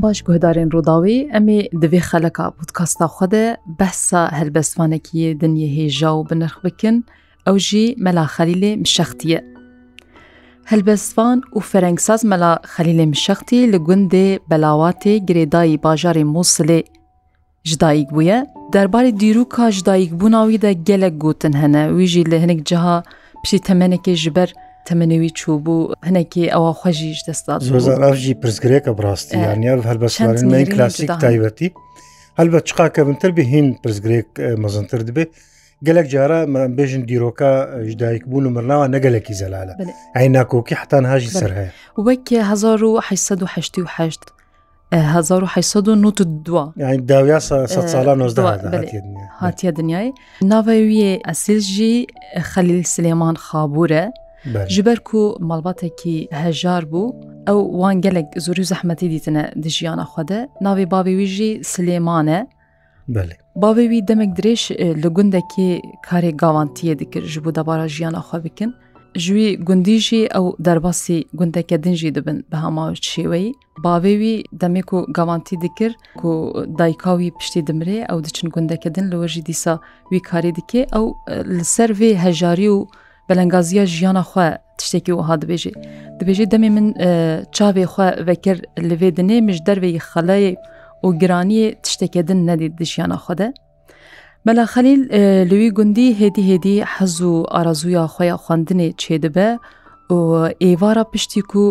ئەم باش گوهدارên ڕووداوی ئەمێ divê xeleka podkasta xwe de behsa helbestvanekiyê dinyê hêja û binirx bikin ew jî mela xelîlê mişextiye. Helbestvan û ferengsaz mela xelîlê mişextî li gundê belawatê girêdayî bajarê Mosilê ji dayîk bûye, derbarê dîrûka ji dayîk bûna wî de gelek gotin hene wî jî li hinek ciha pişî temenekê ji ber تەمەنەوی چوو بوو هەنێکی ئەوە خۆژیش دەستات زۆرژی پرسگرێکە بڕاستی یانیا هەربەسوارین کلاسیک تایبەتی هەلبە چقاکە بنتر بێ هین پرسگرێک مەزنتر دەبێت گەلک جارە بێژن دیرۆکە ژدایک بوون و مرناوە نەگەلێکی زەلالە ئای ناکۆکی حتان هاژی سەر هەیە وەک 1970 1992 داویا ساڵان هااتە دنیای ناوەویە ئەسیلژی خەلیل سلێمان خابورە ji ber ku malbatekî hejar bû ew wan gelek zorî zehmetî dîtine di jiyana xwe de navê bavê wî jî Silêman e Bavê wî demek dirêj li gundekî karê gavantiye dikir ji bo debara jiyana xwe bikin ji wî gundî jî ew derbasî gundeke din jî dibin bi hema şêweyî Bavê wî demê ku gavantî dikir ku dayka wî piştî dimirê ew diçin gundeke din li we jî dîsa wî karê dike ew li ser vê hejarî û بەلەنگازیە ژیانە خوا تشتێکی وها دەبێژێ دەبێژێ دەمێ من چاوێ خوا بەکر لەوێ دنێ مش دەروێی خەلەیە و گرانیە tiştekkedin nedî di jiyana xwe de. Mela xelîl li wî gundî hêdî hêdî hez û arazuya xweya xwendinê çê dibe û êvara piştî ku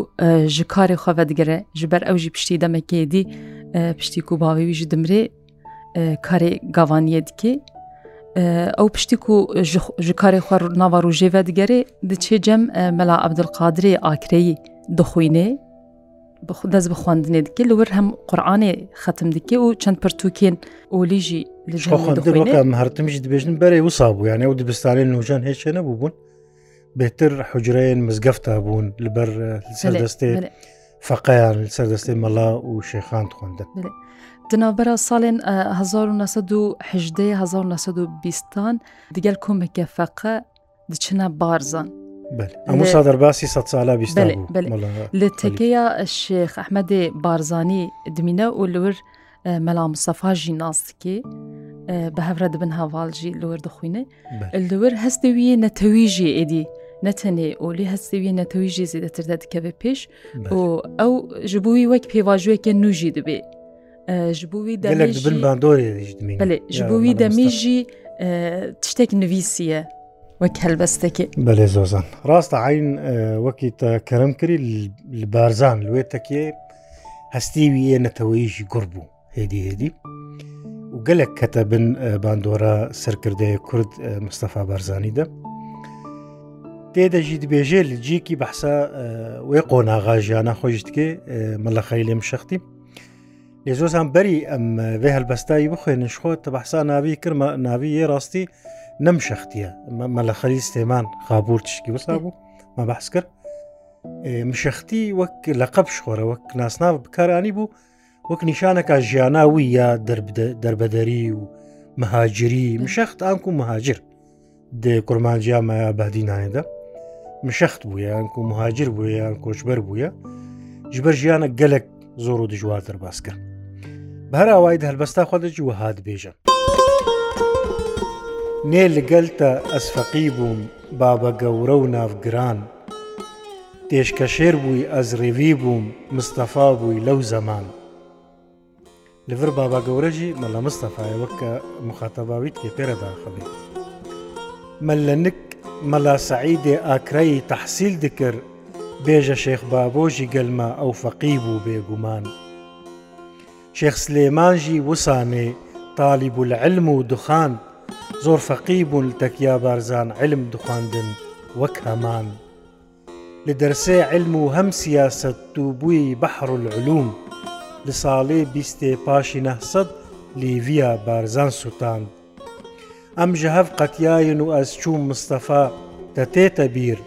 ji karê xwe vedigere ji ber ew jî piştî demekê hêdî piştî ku bavê wî ji dimrê karê gavaniye dike ئەو پشتیک و ji karê xwar nava rojê ve digerê diçê cem mela Ebdilqadirê akireyî dixwînê dez bi xwandinê dike li wir hem Quranê xetim dike û çend pirtûkên olî jî hertim jî dibêjin berê wisa bû yani ew dibistanê nojan hêçe nebûbûn bêtir hucreyên mizgefta bûn li ber serdestê feqeyan serdestê mela û şêxan xwendin. دنابەرە ساڵێن 1920 دیگەل کۆمێکە فەقە دچنە بارزان. ئەمە سادر باسی سە سالا لە تەکەیە شێخ ئەحمەدێ بارزانانی دمینە و لور مەلا مسەفاژی ناستکی بە هەورە دبن هاواڵژی لەوەر دەخوینێ لەوەر هەستەویە نەتەویژی ئێدی نەتەنێ ئۆلی هەستوی نەتەویژی زیدەتر دەکەوێ پێش و ئەو ژبووی وەک پێواژوەکە نوژی دەبێ ji bûî demê ji bûî demî jî tiştek nivîsiye وەک هەلبەستێکی بەێ زۆزان ڕاستە عین وەکی تەکەرم کردی بارزان لێ تەکێ هەستی ویە نەتەوەیژی گوڕ بوو هێدی هێدی و گەلک کەتە بن باندۆرە سەرکردەیە کورد مستەفا بارزانیدا تێدەژی دبێژێ لجیکی بەحسا وێ قۆناغاژیانە خۆشتکێ مەلەخەی لێم شختی لێ زۆران بەری ئەم بێ هەلبەستایی بخوێنن شخۆت تە بەحسا ناوی کرمە ناوی یێ ڕاستی نەم شەختیە مەلەخەری سێمان خابور تشکی وسا بوو مە بەحس کرد مشەختی وەک لە قەب شخۆرە وەک ناسناو بکارانی بوو وەک نیشانەکە ژیانناوی یا دەربەدەری و مەهاجری مشەخت ئاکو مەهاجر دێ کورمانجیا مایا بەدینایەدا مشەخت بوویانکو مهاجر بووە یان کۆچبەر بووە ژبەر ژیانە گەلک زۆر و دژواتر باس کرد بەراوای هەلبەستا خۆدەجی و هاات بێژە نێ لەگەلتە ئەسفەقی بووم بابە گەورە و ناوگران تێشکە شێر بووی ئەزڕێوی بووم مستەفا بووی لەو زەمان لەڤر بابا گەورەژی مەڵە مستەفاایەوە کە مخاتەباویت کێ پێرەدا خەبێ مەل لە نک مەلا سعیدێ ئاکرایی تەحسیل دکرد بێژە شێخ بابۆژی گەلما ئەو فەقی بوو بێگومان. شێخ سلێمانژی وسانێ تالیب و لە علم و دخان زۆر فەقی بوون تەکیا بارزان علم دخواندن وەک هەمان لە دەرسێ علم و هەم سیاست و بووی بەحر العلوم لە ساڵێ بیستێ پاشی نەحسەد لیڤیا بارزان سووتاند ئەم ژە هەف قەتیاین و ئەس چوو مستەفا دەتێتە بیر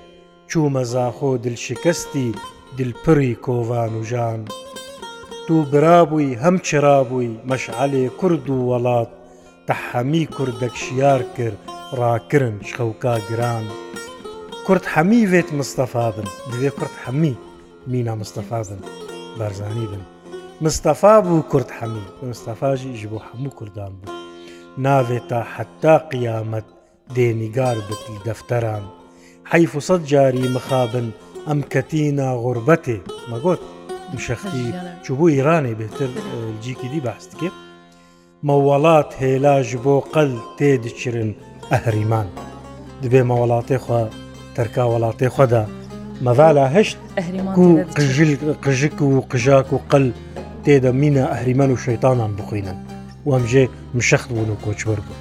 چوو مەزاخۆ دلشکستی دلپڕی کۆڤان و ژان. دوو برابووی هەم چرابووی مەشعلێ کورد و وڵات تەحەمی کوردەك شیار کرد ڕاکردن شخەوکا گران کورد هەمی وێت مستەفا بن دوێ کورد هەمی مینا مستەفا بن بارزانانی بن مستەفا بوو کورد هەمی مستەفاژی ژ بۆ هەموو کوردان بوو ناوێت تا حتا قیامەت دێنیگار بتی دەفتەران حیف و سەد جاری مخابن ئەم کەتینا غوربەتێ مەگوت مشختی چوبوو ئیرانی بهتر جیکی دی باستکێ مەوەڵات هێلاژ بۆ قەل تێدچرن ئەهریمان دبێ مەوەڵاتی خوا تەرکا وڵاتی خۆدا مەڤالا هەشت قژل قژک و قژاک و قەل تێدە مینە ئەهریمەن و شەیتانان بخوێنن وەمژێ مشەخت بوون و کۆچوەر بوو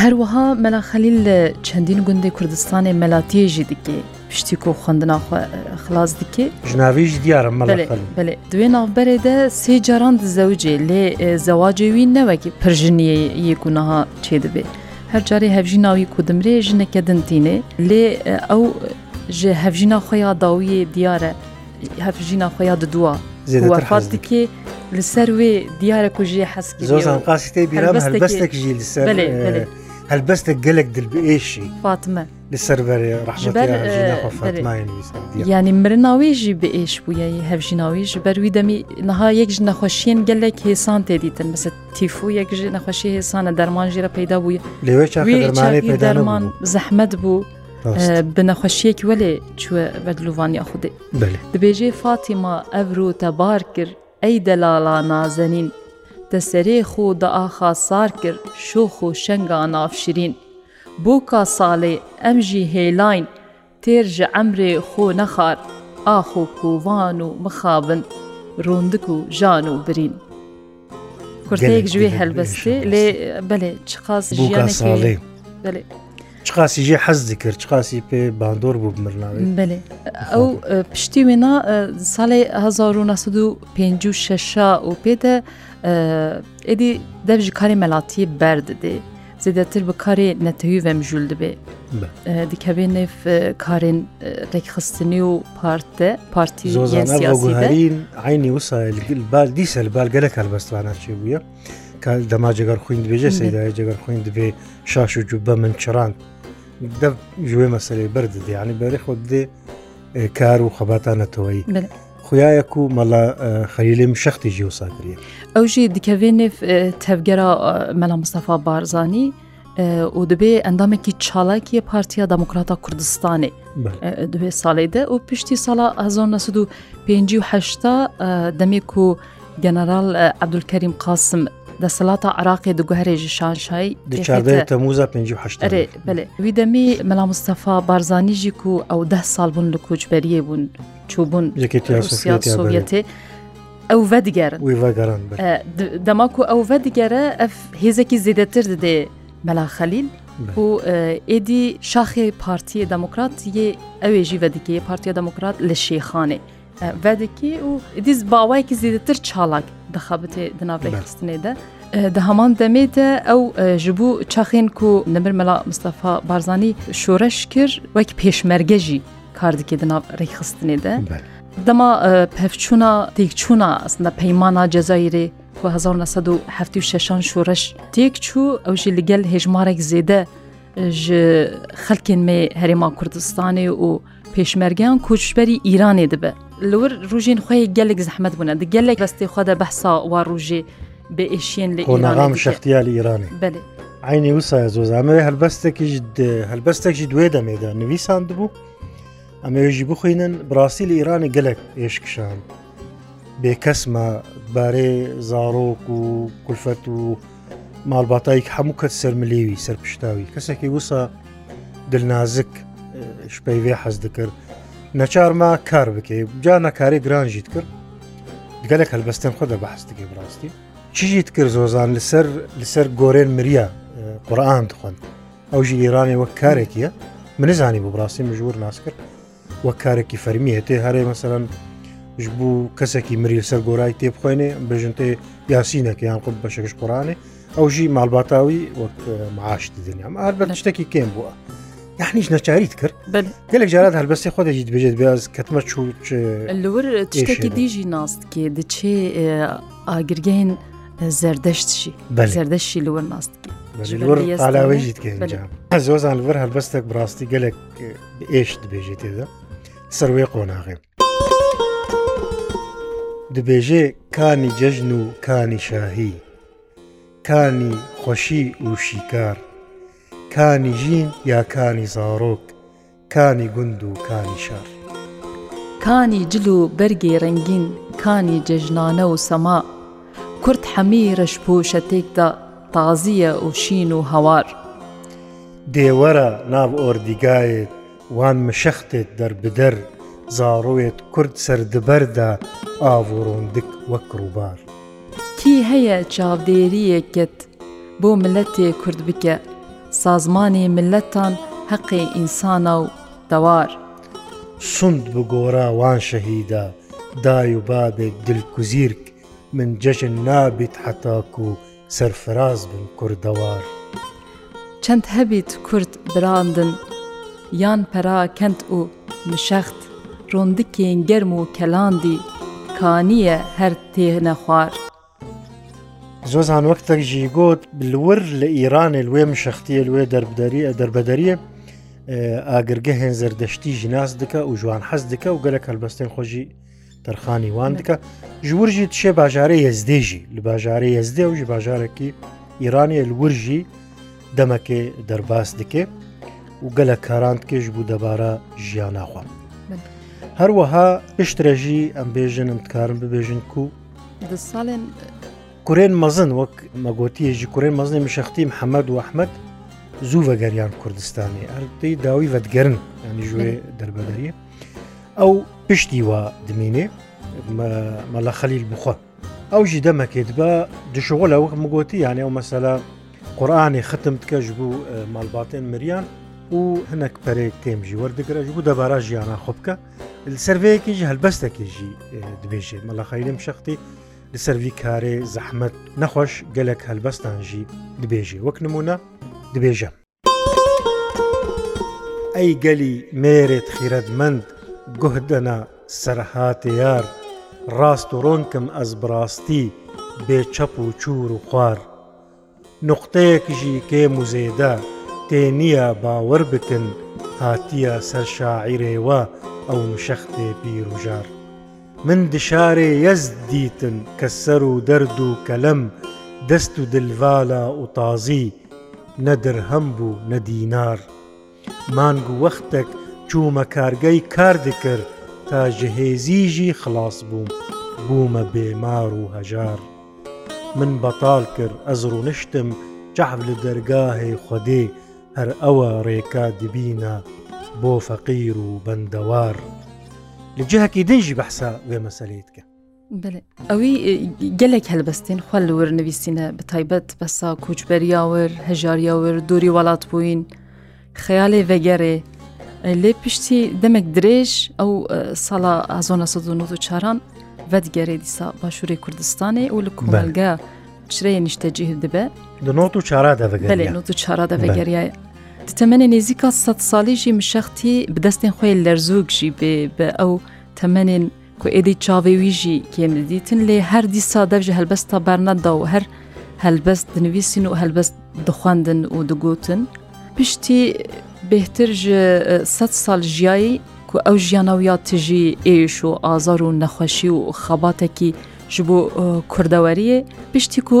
هەروەها مەلا خەلیل لە چەندین گوندی کوردستانی مەلاتیێژی دیکەی پشتی کۆ خوندناخوا خلاص دیکە ژناویش دیارە مەڵێ دوێ ناوبەرێدە سێ جاران زەوجێ لێ زەواجێوی نەوەکی پرژنیە یەکوونەها چێ دەبێت هەر جارێ هەڤژی ناوی کودمرێ ژنەکە دنتینێ لێ ئەو ji hevjîna xya dawiyê diyare hevjîna xya diduwa Wefat dike li ser wê diyare ku jê hes zozan qasî bîra helbestek jî li ser هەلبەستە گەلک دلبێشی فاتمە لەسەر ینی مرناویژی بێش بووە هەفژیناویژ بەروی دەمی نەها یەک نەخۆشیین گەلێک هێسان تێدیتن مەسە تیفو یەک نەخۆشی هێسانە دەرمانژیرە پەیدا بووە لێوێ دەرمان زەحمد بوو. بنەخۆشیەکی وەلێ چوە بەدلووانیا خودێ دەبێژێ فاتیما ئەڤرو تەبار کرد ئەی دەلاڵا نازەنین دەسەرێ خۆ دەئاخا سار کرد شۆخ و شەنگا نافشرین بۆکە ساڵێ ئەمژی هێلاین تێرژە ئەمرێ خۆ نەخار ئاخ و کووان و مخابن ڕوندک و ژان و برین کورتەیەک ژێ هەلبەستێ لێ بەێ چ قاس ژیان ساڵێ. چقاسی ژێ حەز دیکرد چقاسی پێ باندۆر بوو بمرناوی بێ ئەو پشتی وێنا ساڵی 1956 و پێدە ئێدی دەبژی کاری مەلاتی بەردێ زیدەتر بە کاری نەتەوی vemjul dibê dikevê nêv karên rêkxistinî û partê partî zozanî aynî wisa gel dîsel bel gelek helbestvaneçê bûye. دەما جگەر خوین دبێژێ سەیدای جگەر خوین دبێ شاش و بە من چراند ژێ مەسەری برد دیانی بەێ خۆ دێ کار و خەباتانەتەوەی خویایەک و مەلا خەریلێم شختی ژی و ساکرە ئەو ژی دیکەوێنێ تەفگەرا مەلا مستەفا بارزانانی û dibê endamekî çalakiye Partiya Demokrata Kurdistanê dibê salê de û piştî sala hezon nesud û pêncî û heşta demê ku General Abdulkerim Qasim دەسەڵاتە عراقی دوگوهرێژی شانشای تەموزا وی دەمی مەلا مستەفا بارزانانیژیک و ئەو ده ساڵ بوون لە کۆچبەریە بوون چوبوون سوڤەتێ ئەو vê diger dema ku ew ve digere ev hêzekî zêdetir didê mela xelîl û êdî şaxê Partiye Demokrat yê ew ê jî vedikê Partiya Demokrat li şêxanê vedikî û dîz bawayekî zêdetir çalak dixebitê di nav vê xistinê de. di heman demê de ew ji bo çaxên ku nemir mela Mustafa Barzanî şoreş kir wek pêşmerge jî kar dike di nav rêxistinê de. Dema pevçûna têkçûna aslında peymana Cezayirê 1970 şoreş têk çû ew jî li gel hêjmarek zêde ji xelkên me herêma Kurdistanê û پێشمەرگیان کوچبەری ئیرانê dibe. Lor rojên xê gelek zehmet bûne di gelek vestê xwe de behsa war rojê بە ئێشیان لە ئۆناغام شەختیالی ئیرانی بێ عینی وسایە زۆزانە هەلبەستێکیش هەلبەستێکی دوێ دەمێدا نویسان دەبوو ئەمەێژی بخوێنن بڕاستی لە ئیرانی گەلک ئێشکشان بێکەسمە بارێ زارۆک و کولفەت و ماڵباتایك هەموو کەس سەرملێوی سەرپشتاوی کەسێکی وسا دلنازک شپەیوێ حەز دکرد نەچارما کار بکێ جا نەکاری گرانژیت کرد گەلێک هەلبەستن خۆ دە بەحست دەکەی بڕاستی چیت کرد زۆزان لەسەر لەسەر گۆرێن مریە قڕان خوند ئەو ژی ئێرانێ وەک کارێکیە منزانی بۆ بڕاستی مژور ناس کرد وەک کارێکی فەرمی هەتێ هەرێ مەسەرەن بوو کەسێکی مری لەسەر گۆرای تێ بخوێنێ بژنتێ یاسینەکە یان قوت بە شەکەش قڕانێ ئەو ژی ماڵباتاوی وەک معاش دنیام ئار بە شتێکی کێم بووە یعنیش نەچاریت کرد گەلێک جارات هەربەستی خۆدەجیت بێت باز کەتمە چوو لور تشتێکی دیژی ناست کێ دچێ ئاگرگەین زەردەشتشی زەردەشی لەوە ماست ئالاوەژیت زۆزان لەەر هەلبەستێک بڕاستی گەلێک ئێش دەبێژێت تێدا سەروێ قۆناغێ دەبێژێ کانی جەژن و کانی شاهی کانی خۆشی و شیکار کانی ژین یا کانی زارۆک کانی گوند و کانی شار کانی جل و بەرگی ڕنگین کانی جەژنانە و سەما کورت هەمی ڕەشپۆشەتێکدا تازیە و شین و هەوار. دێوەرە ناو ئۆردیگایت وان مشەختێت دەربدەر زاڕۆیت کورد سەردبەردا ئاڤڕۆندک وەک ڕووبار. کی هەیە چاودێریەکت بۆ ملەتێ کورد بکە، سازمانی ملەتان هەقی ئینسانە و دەوار. سند بگۆرا وان شەهیدا دای و بابێک دلکوزیرک من جەژن نابیت حەتاکو و سەرفراز بن کوردەوار چەند هەبیت کورد براندن یان پەرا کەند و مشەخت ڕۆندکێن گەرم و کەلاندی کانیە هەر تێنە خوار زۆزان وەکتێک ژی گوت بلور لە ئیرانێ لێ مشەختیە لێ دەربدەریە دەربەدەریە ئاگرگە هێنزەردەشتی ژناس دکە و جوان حەز دکە و گەلە کەلبەستین خۆشی تەرخانی وان دکە ژورژی تشێ باژارە هێزدێژی لە باژارە هێزدێ و ژ باژارێکی ئیرانیە لورژی دەمەکێ دەرباس دکێ و گەلە کاراند کێش بوو دەبارە ژیانناخوا هەروەها پشترەژی ئەم بێژنم تکارم ببێژن کو ساڵێن کورێن مەزن وەک مەگۆتیەژی کورێن مەزنی مشەختی محەممەد و ئەحمد زوو بەگەریان کوردستانی ئەردەی داوی بەدگەرن ئەنی ژێ دەربەدەریە ئەو پشتی وە دمینێ مەلە خەلیل بخۆ ئەو ژی دەمەکێت بە دشوە لە وەک مگوتی یانێ و مەسەلا قورآانی ختم تکەش بوو ماڵباتێن مریان و هەنک پەرێک تێمژی وەردەگرەش بوو دەبارە ژیانە خۆ بکە سرەیەکیژ هەلبەستێکیژی دبێژێت مەلە خەیلم شختی لە سەروی کارێ زەحمت نەخۆش گەلک هەلبەستانژی دبێژی وەک نمونە دبێژە ئەی گەلی مێرێت خیرەتمەند گوهدەنا سەرهاتێ یار ڕاست و ڕۆنکم ئەس بڕاستی بێچەپ و چور و خوار نقطەیەکیژی کێ موزێدا تێنیە باوەڕ بکن هاتیە سەر شاعیرێوە ئەو مشەختێ پیر و ژار من دشارێ یەز دیتن کە سەر و دەرد و کەلەم دەست و دلڤالا و تازی نەدرهەم بوو نەدینار مانگ و وەختێک چوومە کارگەی کار دکرد تا ژەهێزیژی خلاص بووم بوومە بێمار و هەژار من بەتال کرد ئەز ڕوونشتم جەحب لە دەرگاهی خودێ هەر ئەوە ڕێکا دبینە بۆ فەقیر و بەندەوار لە جەهکی دژی بەحسا وێ مەسەلیتکە ئەوی گەلێک هەلبەستین خوۆ لەور نوویستینە بە تایبەت بەسا کوچبەریاور هەژاریاور دووری وڵات بووین خەیاڵێ ڤگەرێ لێ پشتی دەمێک درێژ ئەو ساڵە ئازۆنە 1940 ڤەتگەرێ دیسا باشووری کوردستانی و لە کومەلگە چرەیە نیشتەجیه دەبێ چارا دەگەریایە تەمەێ نێزیکە سە ساڵیژی مشەختی بدەستێن خۆی لەرزووکژی بێ بە ئەو تەمەێن کو ئێدەی چاوێویژی کێمدیتن لێ هەر دیسا دەژە هەلبەستا بەرنەدا و هەر هەلبەست دنویسین و هەلبەست دخواندن و دەگوتن پشتی بهتر ji sed sal jiyayê ku ew jiyanawiya tijî êş û azar û nexweşî û xebatekî ji bo kurdeweriyê piştî ku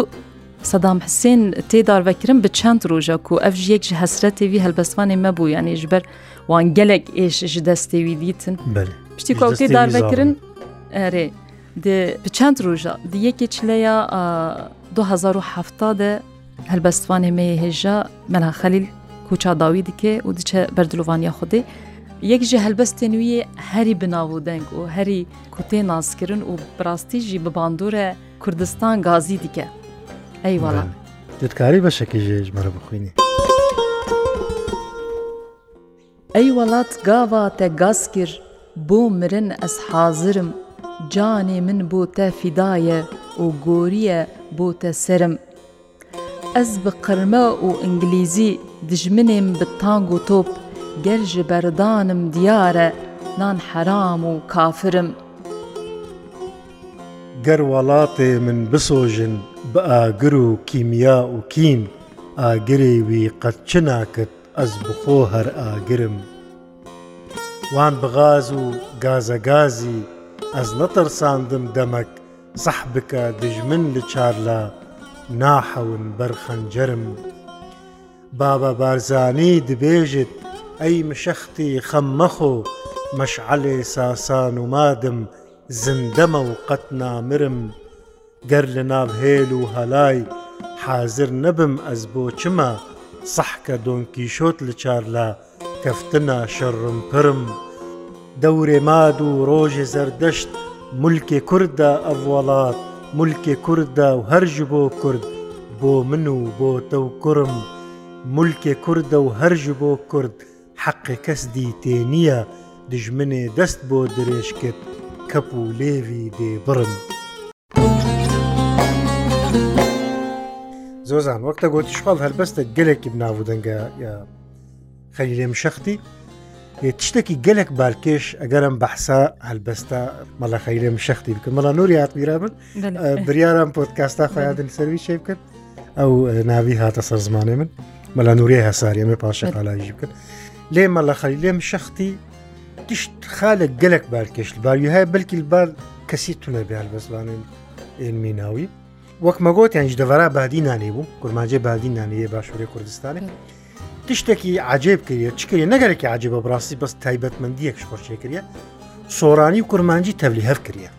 Sedam Hüseyin têdar vekirin bi çend roja ku ev ji yek ji hesretê vî helbestvanê me bû yanê ji ber wan gelek êş ji destê wî dîtin Piştî ku têdar vekirin erê bi çend roja di yekê çileya 2007 de helbestvanê me hêja mela xelil کوچا داوی دیکە و دیچە بەردلووانیا خودی یەک ji helbestê nûyê herî binav û deng û herî kutê nazkirin û birastî jî bi bandûre Kurdistan gazî dike Ey wala Ditkarî beşekî jê ji me bixwînî. Ey welat gava te gaz kir بۆ mirin ez hazirim canê min bۆ te fîdaye û goriye bۆ te serim Ez bi qirme û îngilîzî دژمنێم بتانگ و تۆپ گەرژ بەردانم دیارە نان حەرام و کافرم. گەر وڵاتێ من بسۆژن بە ئاگر و کیمیا و کین ئاگرێوی قەتچ ناکرد ئەس بخۆ هەر ئاگرم. وان بغاز و گازەگازی ئەس نەتەرساندم دەمەک سەح بکە دژمن لە چارلا ناحەون بەرخەنجەرم. بابە بارزانی دبێژت ئەی مشەختی خەممەخۆ مەشعلێ ساسان و مادم زندەمە و قەت نامرم گەر لە ناوهێل و هەلای حازر نەبم ئەس بۆ چمە سەحکە دۆنکیشۆت لە چارلا کەفتنا شەڕم پرم دەورێ ماد و ڕۆژێ زەردەشت ملکێ کووردا ئەو وڵات ملکێ کووردا و هەرژ بۆ کورد بۆ من و بۆ تەو کوڕم. ملکێ کووردە و هەرژ بۆ کورد حەقی کەس دی تێنیە دژمنێ دەست بۆ درێژ کرد کەپ و لێوی دێ بڕم. زۆزان وەکتە گۆتیشخال هەلبەستە گەلێکی بناو دەنگە خەلی لێم شەختی تشتێکی گەلێک بارکێش ئەگەرم بەحسا هەلبەستا مەڵە خەیلێم شەختی بکە مەڵە نوری هاتمیرا من بریارم پۆتکاستا خیادن سەروی شێ بکرد ئەو ناوی هاتە سەر زمانێ من. مەلا نووری هەساری ئەمە پاشە قالاژی بکەن لێ مەلا خەلی لێم شختی تشت خالە گەلک بارکەشت باویهای بلکیل بال کەسی تونە بیان بەزوانن ئێمی ناوی وەک مەگۆتیانش دەڤرا بادی نانێ بوو گورماجێ بادی نانەیە باشووری کوردستانی تشتێکی عجێب کردە چکرێ نەگەرێکی عجێب بە بڕاستی بەس تایبەتمەندیەک شۆشێکریە سۆرانی و کورمانجی تەبلی هەف کردە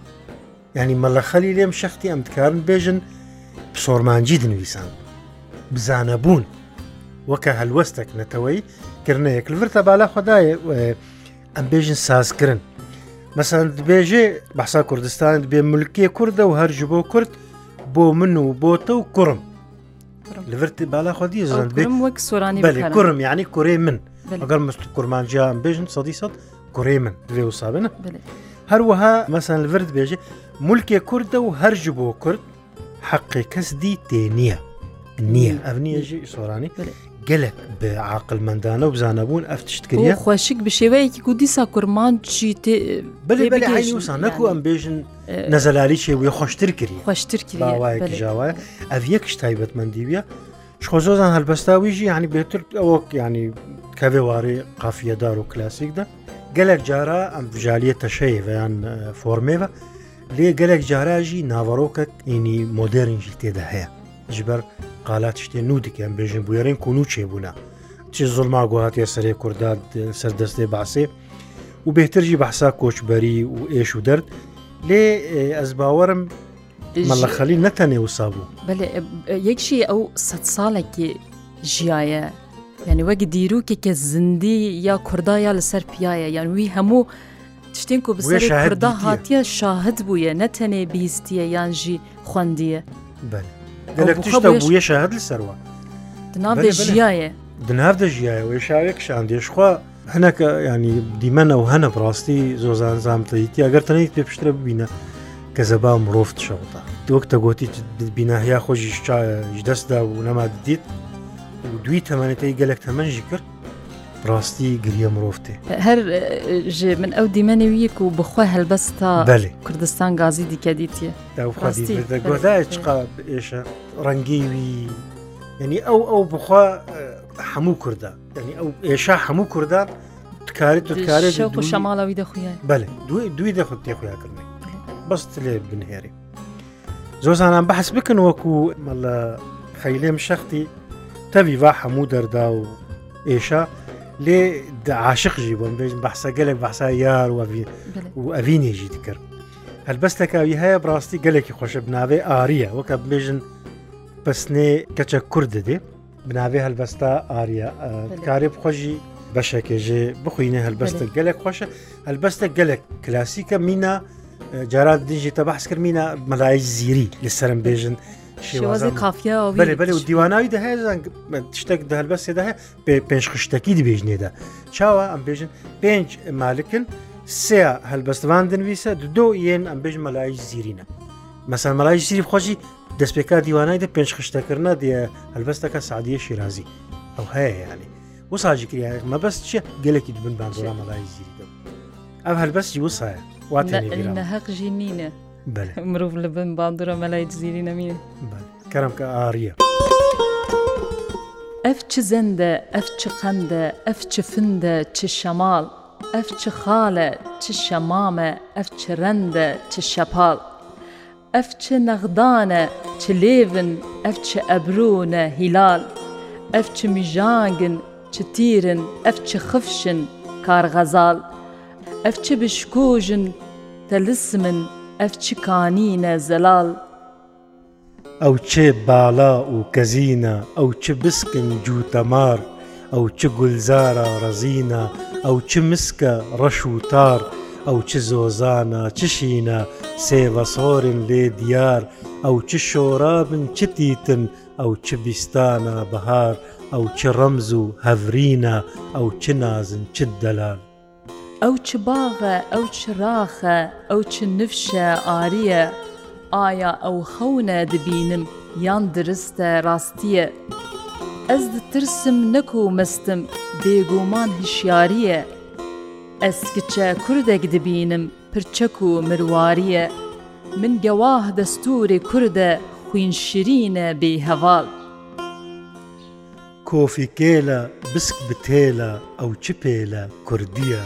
ینی مەلەخەلی لێم شختی ئەمتکارن بێژن سۆرمانجی دنویسان بزانە بوون وەکە هەلوەستێک نەتەوەی کردنەیەک لەورتە بالا خدای ئەمبێژن سازکردن مەسەند بێژێ بەسا کوردستان بێ ملکیە کووردە و هەرج بۆ کورد بۆ من و بۆتە و کوڕم لەورتی بالا خودی زند وەک سورانی کوڕم یعنی کوڕێ من ئەگەر مست کورمانجییان بێژن سەدی سە کوڕێ من دوێ و سابنە هەروەها مەسەن لەورد بێژێ ملکێ کووردە و هەرج بۆ کورد حەقی کەس دی تێ نییە نییە ئەف نیەژی سۆرانی گەلک بە عقلمەندانە و بزانەبوون ئەف تشتکردە خۆشک بە شێوەیەکی و دیسا کورمان چی بەسان نەکو ئەم بێژن نەزەلاری شێوی خۆشتر کردی خۆشتر کردی ژاوایە ئەف یەکش تایبەتمەندیویە خۆزۆزان هەلبەستاویژی ینی بێتتر ئەوە ینی کەوێوارەی قافیەدار و کلاسیکدا گەلک جارە ئەم بژالیە تەشەیەیان فۆرمێوە لێ گەلک جاراژی ناوەڕۆکە ئینی مۆدررنجی تێدا هەیە ژبەر قالات شتێ نو دیکەم بێژن بویێرین کون و چێبوونا چ زڵما گوهاتێ سەرێ کوردات سەردەستێ باسێ و بهترجی بەحسا کۆچبەری و ئێش و دەرد لێ ئەس باوەرم مەڵە خەلی نەتەنێ وسا بوو یەکشی ئەو سەد ساڵێکی ژایە یعنی وەک دیروکێکە زندی یا کوردایە لەسەر پیاە یان وی هەموو تشتین و بزێ کووردا هاتیە شاهد بووە نەتەنێ بیستیە یان ژی خوندیە بەن. گەلک توشتە بووە شەهد لەسەرەوە دناابێ ژایە دناو دەژیایەوە شاوێک شان دێشخوا هەنەکە ینی دیمەنە و هەنە بڕاستی زۆزان زانتەیتی ئەگەر تەنیت پێ پشترە ببینە کە زەبا مرۆفت شەوتا دۆکتە گوتی بیناهیا خۆشی شایە دەستدا و نەما دیت و دوی تەمانێتی گەلک تەمەنژی کرد ڕاستی گریە مرۆفتێ هەر من ئەو دیمەنێ ویەک و بخوا هەلبەستا کوردستان گازی دیکە دیتیە گۆداێشە ڕەنگیوی ینی ئەو ئەو بخوا هەموو کووردا ینی ئەو ئێشا هەموو کووردا تکارێت تکارێت شەماڵەوی دەخویە بەێ دوی دوی دەخ تێخویاکردنی بەست لێ بنهێری زۆزانان بەحس بکن وەکو مەڵە خەیلێم شەختی تەویوا هەموو دەردا و ئێشە لێ عاشقژی بۆم بێژ بەسە گەلێک بەسا یار و ئەڤینێژی دکرد هەلبەستەکەوی هەیە بڕاستی گەلێکی خۆشە بناوێ ئاریە وەکە بێژن پسنێ کەچە کورد دێ بناوێ هەلبەستا ئاریە کارێ بخۆشی بەشێکێژێ بخوینە هەلبەستە گەلێک خۆشە هەلبەستە گەلێک کلاسیکە مینە جارات دیژی تە بەحس کرد مینە مەلای زیری لەسرم بێژن شێوازی کافیا بەێ بەێ و دیواناوی دەهەیە شتێک دەهلبە سێداهەیە پێ پێش خشتەکی دبێژنێدا چاوە ئەم بێژن پێنج مالکن سێ هەلبەستوان دەنویسە دۆ یەن ئەم بێژ مەلای زیرینە مەسەر مەلای زیری خۆشی دەستپێکا دیوانایدا پێنج خشتەکردە دیە هەلبەستەکە سادیە شیرازی ئەو هەیە یانی و ساجیکریا مەبەست چە گەلێکی بن بانزۆرا مەلای زیری دەبوو ئەم هەلبەستی وسایە واتە هەقژی نینە. مرۆڤ لە بن باندورە مەلای جززیری نەمیر کەرم کە ئاریە. ئەف چ زەندە، ئەف چ قەندە، ئەف چ فندە، چ شەماڵ، ئەف چ خاڵە، چ شەمامە، ئەف چ ڕەندە، چ شەپاڵ. ئەف چ نەغدانە، چ لێڤن، ئەف چ ئەبرونە هیلال، ئەف چ میژانگن، چ تیرن، ئەف چ خفشن، کارغەزال، ئەف چ بشکۆژن، تەلسمن، ئەف چ کانینە زەلال ئەو چێ باڵا و کەزینە ئەو چ بسکن جوتەمار ئەو چ گولزارە ڕەزینە ئەو چ مسکە ڕەش و تار ئەو چ زۆزانە چشینە سێڤەسۆرن لێ دیار ئەو چ شۆرابن چتیتن ئەو چ بیستانە بەهار ئەو چ ڕەمز و هەڤرینە ئەو چ نازن چ دەلال ئەو چ باغە ئەو چ ڕاخە ئەو چ نفشە ئاریە، ئایا ئەو خەونە دبینم یان درستە ڕاستیە. ئەس دترسم نەکۆ مەستم بێگومان هشیاریە، ئەس کچە کوردێک دبینم پرچەک و مرواریە، من گەواه دەستوری کووردە خوین شیرینە بێهەواڵ. کۆفی کێلە بسک بتێلە ئەو چ پێلە کوردیە.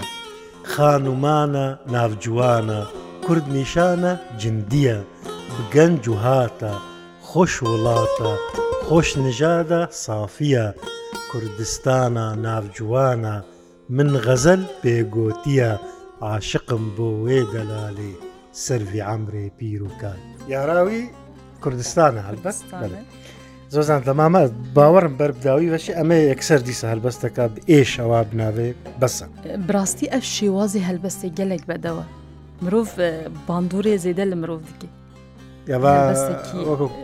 خانومانە ناوجوانە کورد نیشانە جندیە بگەنج و هاتە خۆش وڵاتە خۆش نژادە سافیە کوردستانە ناوجوانە من غەزەل پێگۆتیە عاشقم بۆ وێ دەلالێ سەروی ئەمرێ پیر و کات یاراوی کوردستانە هەلبەست زۆزان تەمامە باوەڕم بەربداوی بەشی ئەمە یەکسەر دیسە هەلبەستەکە ئێشەوە بناوێ بەسە براستی ئەف شێوازی هەلبەستی گەلێک بەدەوە مرۆڤ باندورێ زێدە لە مرۆڤ دیکە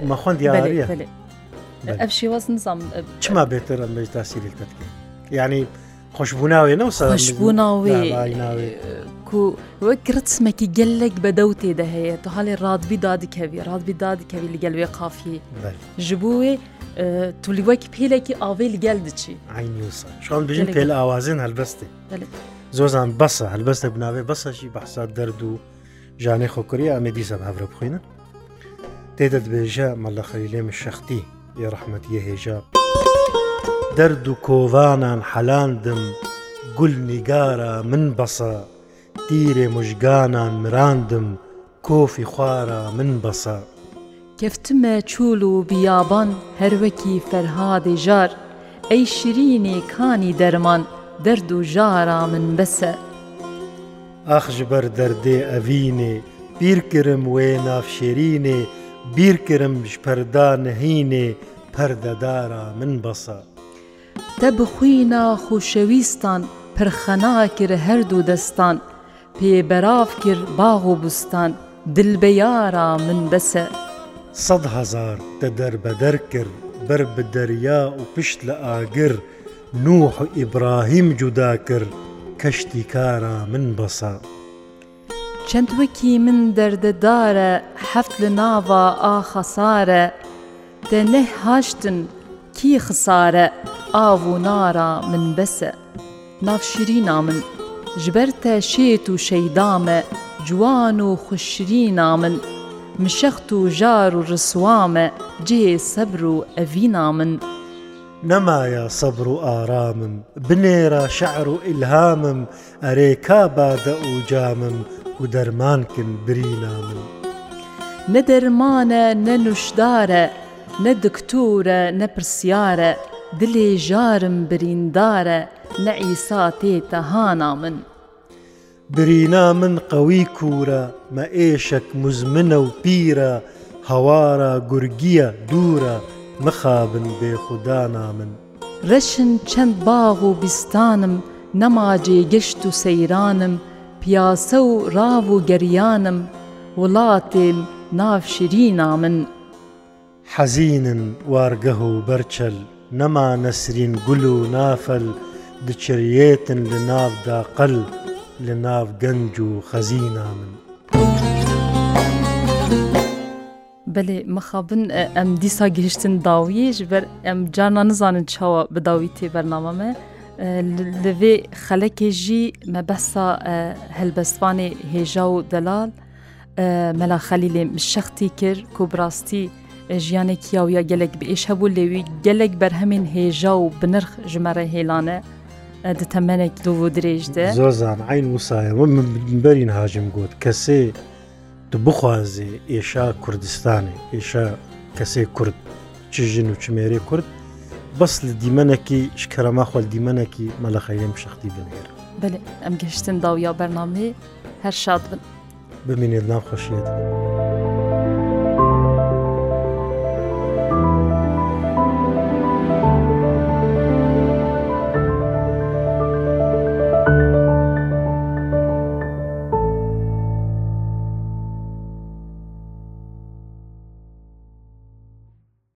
مەخۆند یاریە ئەف شێواز نزانام چما بێتە ئەم بەش تاسیریکە ینی خۆشببووناوێ نەوسەشببووناوێ وەکو وەک ڕچمەکی گەلێک بەدەو تێدە هەیە تو هەڵێ ڕادبی دادیکەوی ڕادبی دادیکەوی لەگەل وێ قافی ji بۆ wê tûlî wek pêlekî avê li gel diçî Şu an bijin pêl awazên helbestê Zozan besa helbestek binavê besa jî behsa derd û janê xokuriya em ê dîsa hevre bixwînin Tê de dibêje mala xelîlê min şextî yê rehmetiye hêja Derd û kovanan helandim gul nîgara min besa تەستیرێ مژگانان مراندم کۆفی خوارە من بەسە گەفتمە چول و بیابان هەروەکی فەرهادی ژار ئەی شرینی کانی دەرمان دەرد و ژارا من بەسە ئەخش بەر دەردێ ئەڤینێ بیرکرم وێ نافشێرینێ بیرکرم پەردا نهینێ پەردەدارا من بەسە تە بخوینا خوشەویستان پرخەناکر هەردوو دەستان پێبەراف کرد باغ و بستان دلبەیارا من بەسە سەد هزار دە دەربەدەر کرد بەر بە دەریا و پشت لە ئاگر نوح و ئیبراهیم جودا کرد کەشتی کارە من بەسە چەند وەکی من دەردەدارە هەفت لە ناوە ئاخەسارە دە نەههاشتن کی خسارە ئاو و نارە من بەسە نافشیری نامن ji ber te şêt û şeyda me ciwan û xuşirîna min mişext û jar û riswa me cihê sebr û evîna min نەمایە سەبر و ئارامم بنێرە شەعر و ئیلهامم ئەرێ کابادە و جامم و دەرمانکن برینا من نە دەرمانە نەنوشدارە نە دکتۆرە نەپرسیارە دلێ ژارم بریندارە لە ئیسا تێتە هانا من برینا من قەوی کورە مە ئێشک مزمنە و پیرە هەوارە گورگیە دوورە مخابن بێخودانا من ڕەشن چەند باغ و بیستانم نەماجێ گەشت و سەیرانم پیاسە و ڕاو و گەریانم وڵاتێم نافشرینا من حەزینن وارگەه و بەرچەل نەما نەسرین گول و نافەل دچریێتن لە ناو داقل لە ناو گەنج و خەزینا من. بەێ مەخابن ئەم دیسا گەشتن داویش بەر ئەم جارنا نزانن چاوە بەداوی تێ بەرنامەمە لەوێ خەلەکێژی مەبەسا هەلبەستوانێ هێژا و دەلال مەلا خەلیلێ شەختی کرد کۆبڕاستی ژیانێکیاوە گەلێک بێش هەبوو لێوی گەلێک بەرهەمین هێژا و بنرخ ژمەرە هێلانە دتەمەێک دڵ و درێژدە زۆر زان عین وسایە من بەرین هاژم گوت کەسێ تو بخوازێ ئێشا کوردستانی ئێشا کەسێ کورد چ ژن و چمێرێ کورد بەس لە دیمەنێکی شکەرەما خۆل دیمەنێکی مەلەخەیم شختی بنێر بێ ئەم گەشتن داویا بەرنامێ هەر شاد بن بمێنێت ناو خۆشیێت.